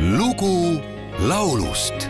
lugu laulust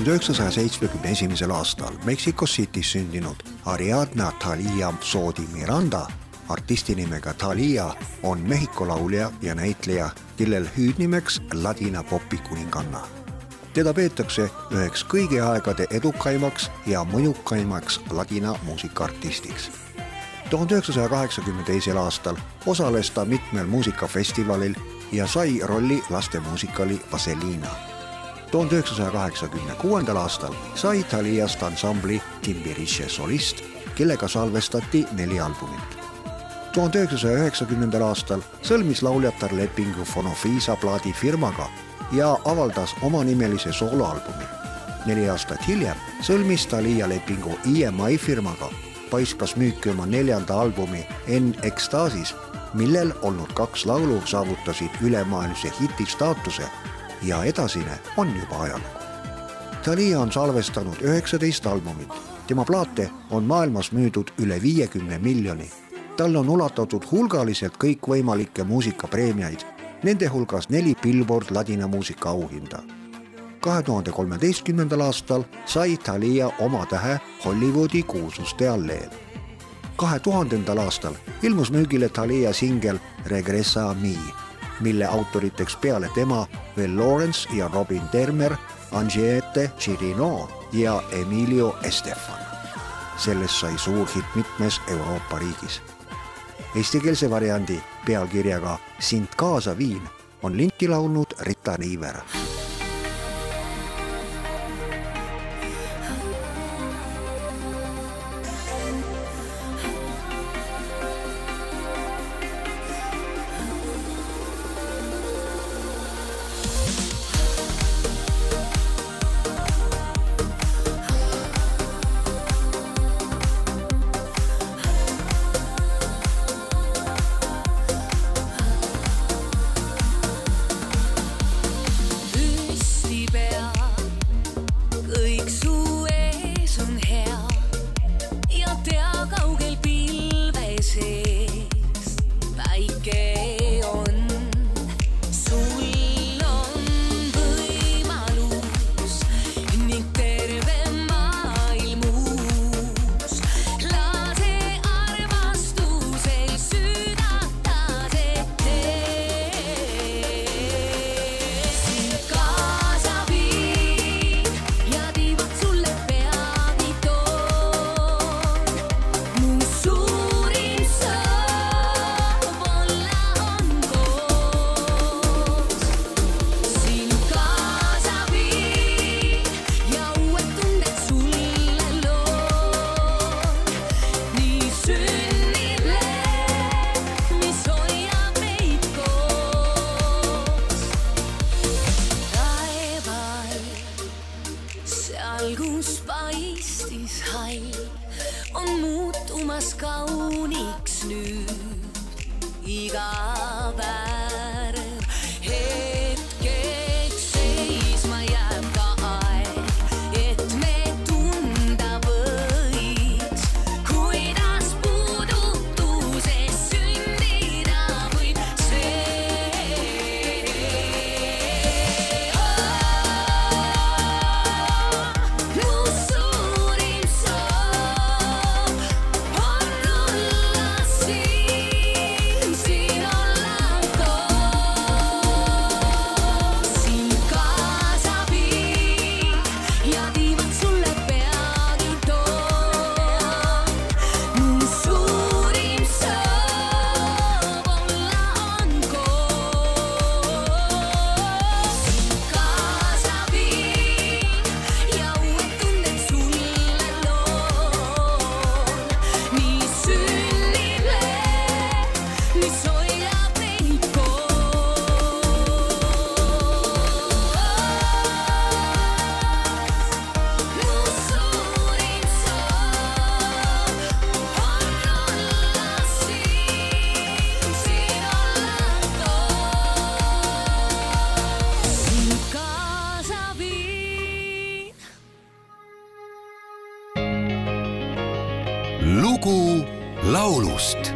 tuhande üheksasaja seitsmekümne esimesel aastal Mexico City's sündinud Ariadna Thalia Soodi Miranda, artisti nimega Thalia, on Mehhiko laulja ja näitleja, kellel hüüdnimeks ladina popi kuninganna. teda peetakse üheks kõigi aegade edukaimaks ja mõjukaimaks ladina muusikaartistiks tuhande üheksasaja kaheksakümne teisel aastal osales ta mitmel muusikafestivalil ja sai rolli lastemuusikali Vaselina. Tuhande üheksasaja kaheksakümne kuuendal aastal sai Taliast ansambli Timbiriche solist, kellega salvestati neli albumit. tuhande üheksasaja üheksakümnendal aastal sõlmis lauljatar lepingu Fonofisa plaadifirmaga ja avaldas omanimelise sooloalbumi. neli aastat hiljem sõlmis Thalia lepingu EMI firmaga, paiskas müüki oma neljanda albumi En Ekstaasis, millel olnud kaks laulu saavutasid ülemaailmse hiti staatuse ja edasine on juba ajalugu. Thalia on salvestanud üheksateist albumit, tema plaate on maailmas müüdud üle viiekümne miljoni. talle on ulatatud hulgaliselt kõikvõimalikke muusikapreemiaid, nende hulgas neli Billboard ladinamuusika auhinda. kahe tuhande kolmeteistkümnendal aastal sai Thalia oma tähe Hollywoodi kuulsuste alleel. kahe tuhandendal aastal ilmus müügile Thalia singel Regressa a mi, mille autoriteks peale tema veel Lawrence ja Robin Termer, Angiette Chirino ja Emilio Estefan. sellest sai suur hitt mitmes Euroopa riigis. Eestikeelse variandi pealkirjaga Sind kaasa viin on linti laulnud Rita Niiver paistis hall, on muutumas kauniks nüüd. iga päev lugu laulust